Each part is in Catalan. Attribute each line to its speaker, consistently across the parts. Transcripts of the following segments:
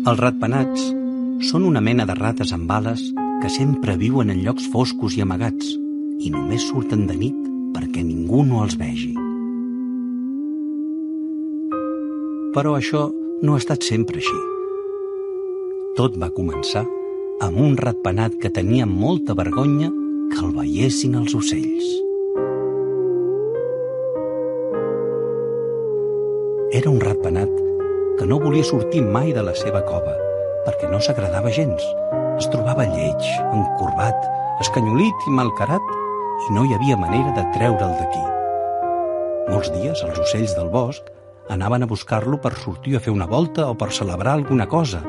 Speaker 1: Els ratpenats són una mena de rates amb ales que sempre viuen en llocs foscos i amagats i només surten de nit perquè ningú no els vegi. Però això no ha estat sempre així. Tot va començar amb un ratpenat que tenia molta vergonya que el veiessin els ocells. Era un ratpenat que no volia sortir mai de la seva cova perquè no s'agradava gens. Es trobava lleig, encorbat, escanyolit i malcarat i no hi havia manera de treure'l d'aquí. Molts dies els ocells del bosc anaven a buscar-lo per sortir a fer una volta o per celebrar alguna cosa,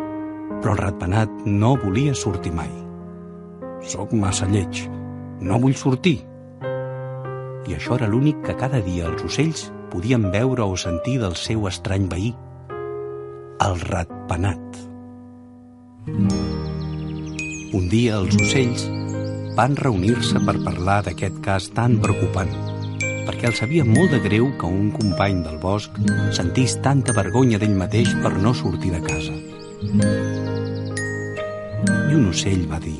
Speaker 1: però el ratpenat no volia sortir mai. Soc massa lleig, no vull sortir. I això era l'únic que cada dia els ocells podien veure o sentir del seu estrany veí, el ratpenat. Un dia els ocells van reunir-se per parlar d'aquest cas tan preocupant, perquè els sabia molt de greu que un company del bosc sentís tanta vergonya d'ell mateix per no sortir de casa. I un ocell va dir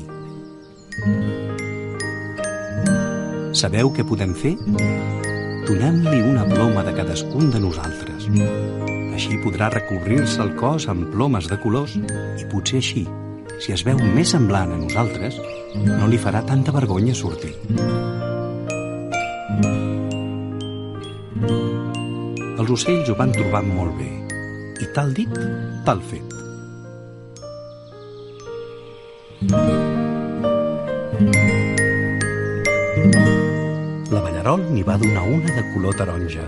Speaker 1: Sabeu què podem fer? Donem-li una ploma de cadascun de nosaltres. Així podrà recobrir-se el cos amb plomes de colors i potser així si es veu més semblant a nosaltres, no li farà tanta vergonya sortir. Els ocells ho van trobar molt bé, i tal dit, tal fet. La ballarol n'hi va donar una de color taronja,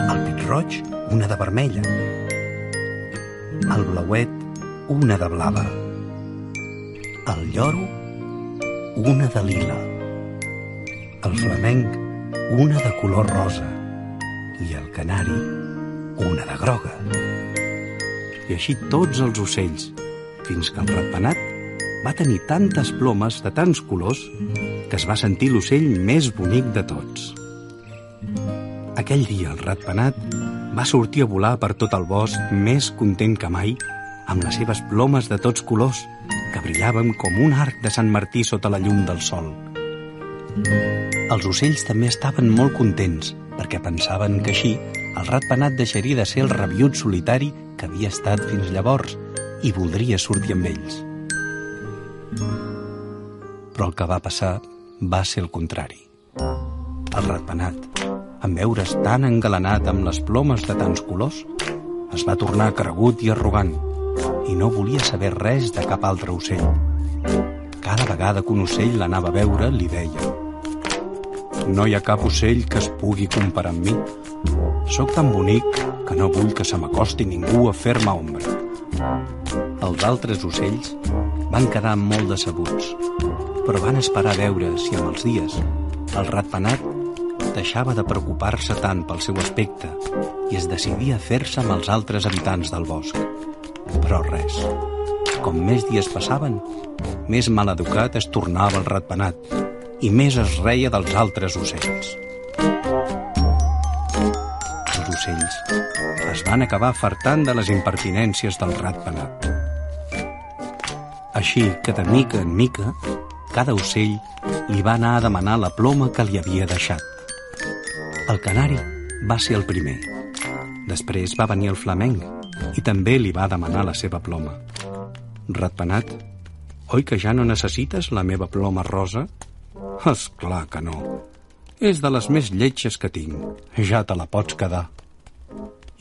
Speaker 1: el pit roig una de vermella, el blauet una de blava, el lloro, una de lila, el flamenc, una de color rosa. I el canari, una de groga. I així tots els ocells, fins que el ratpenat va tenir tantes plomes de tants colors que es va sentir l'ocell més bonic de tots. Aquell dia el ratpenat va sortir a volar per tot el bosc més content que mai amb les seves plomes de tots colors que brillàvem com un arc de Sant Martí sota la llum del sol. Els ocells també estaven molt contents, perquè pensaven que així el ratpenat deixaria de ser el rabiut solitari que havia estat fins llavors i voldria sortir amb ells. Però el que va passar va ser el contrari. El ratpenat, en veure's tan engalanat amb les plomes de tants colors, es va tornar cregut i arrogant, i no volia saber res de cap altre ocell. Cada vegada que un ocell l'anava a veure, li deia No hi ha cap ocell que es pugui comparar amb mi. Sóc tan bonic que no vull que se m'acosti ningú a fer-me ombra. Els altres ocells van quedar molt decebuts, però van esperar a veure si amb els dies el ratpenat deixava de preocupar-se tant pel seu aspecte i es decidia a fer-se amb els altres habitants del bosc. Però res. Com més dies passaven, més maleducat es tornava el ratpenat i més es reia dels altres ocells. Els ocells es van acabar fartant de les impertinències del ratpenat. Així que de mica en mica, cada ocell li va anar a demanar la ploma que li havia deixat. El canari va ser el primer. Després va venir el flamenc, i també li va demanar la seva ploma. Ratpenat, oi que ja no necessites la meva ploma rosa? És clar que no. És de les més lletges que tinc. Ja te la pots quedar.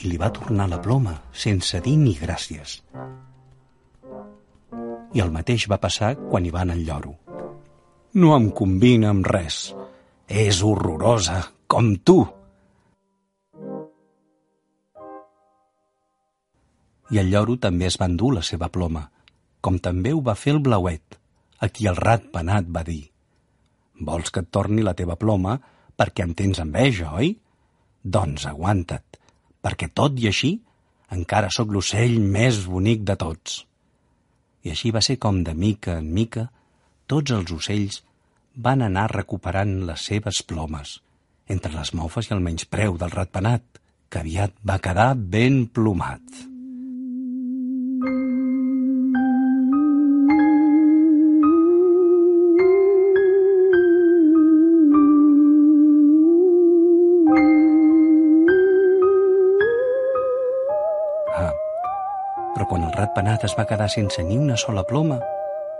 Speaker 1: I li va tornar la ploma, sense dir ni gràcies. I el mateix va passar quan hi va anar el lloro. No em combina amb res. És horrorosa, com tu. i el lloro també es va endur la seva ploma, com també ho va fer el blauet, a qui el rat penat va dir «Vols que et torni la teva ploma perquè em tens enveja, oi? Doncs aguanta't, perquè tot i així encara sóc l'ocell més bonic de tots». I així va ser com de mica en mica tots els ocells van anar recuperant les seves plomes, entre les mofes i el menyspreu del ratpenat, que aviat va quedar ben plomat. Ah, ratpenat es va quedar sense ni una sola ploma,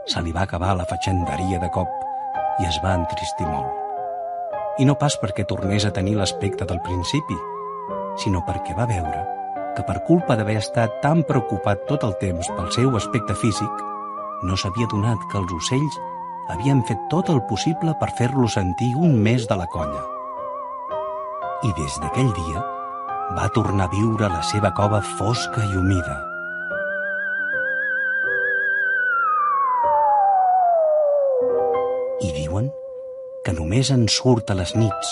Speaker 1: se li va acabar la fatxenderia de cop i es va entristir molt. I no pas perquè tornés a tenir l'aspecte del principi, sinó perquè va veure que per culpa d'haver estat tan preocupat tot el temps pel seu aspecte físic, no s'havia donat que els ocells havien fet tot el possible per fer-lo sentir un més de la colla. I des d'aquell dia va tornar a viure la seva cova fosca i humida. Que només en surt a les nits,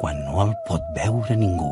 Speaker 1: quan no el pot veure ningú.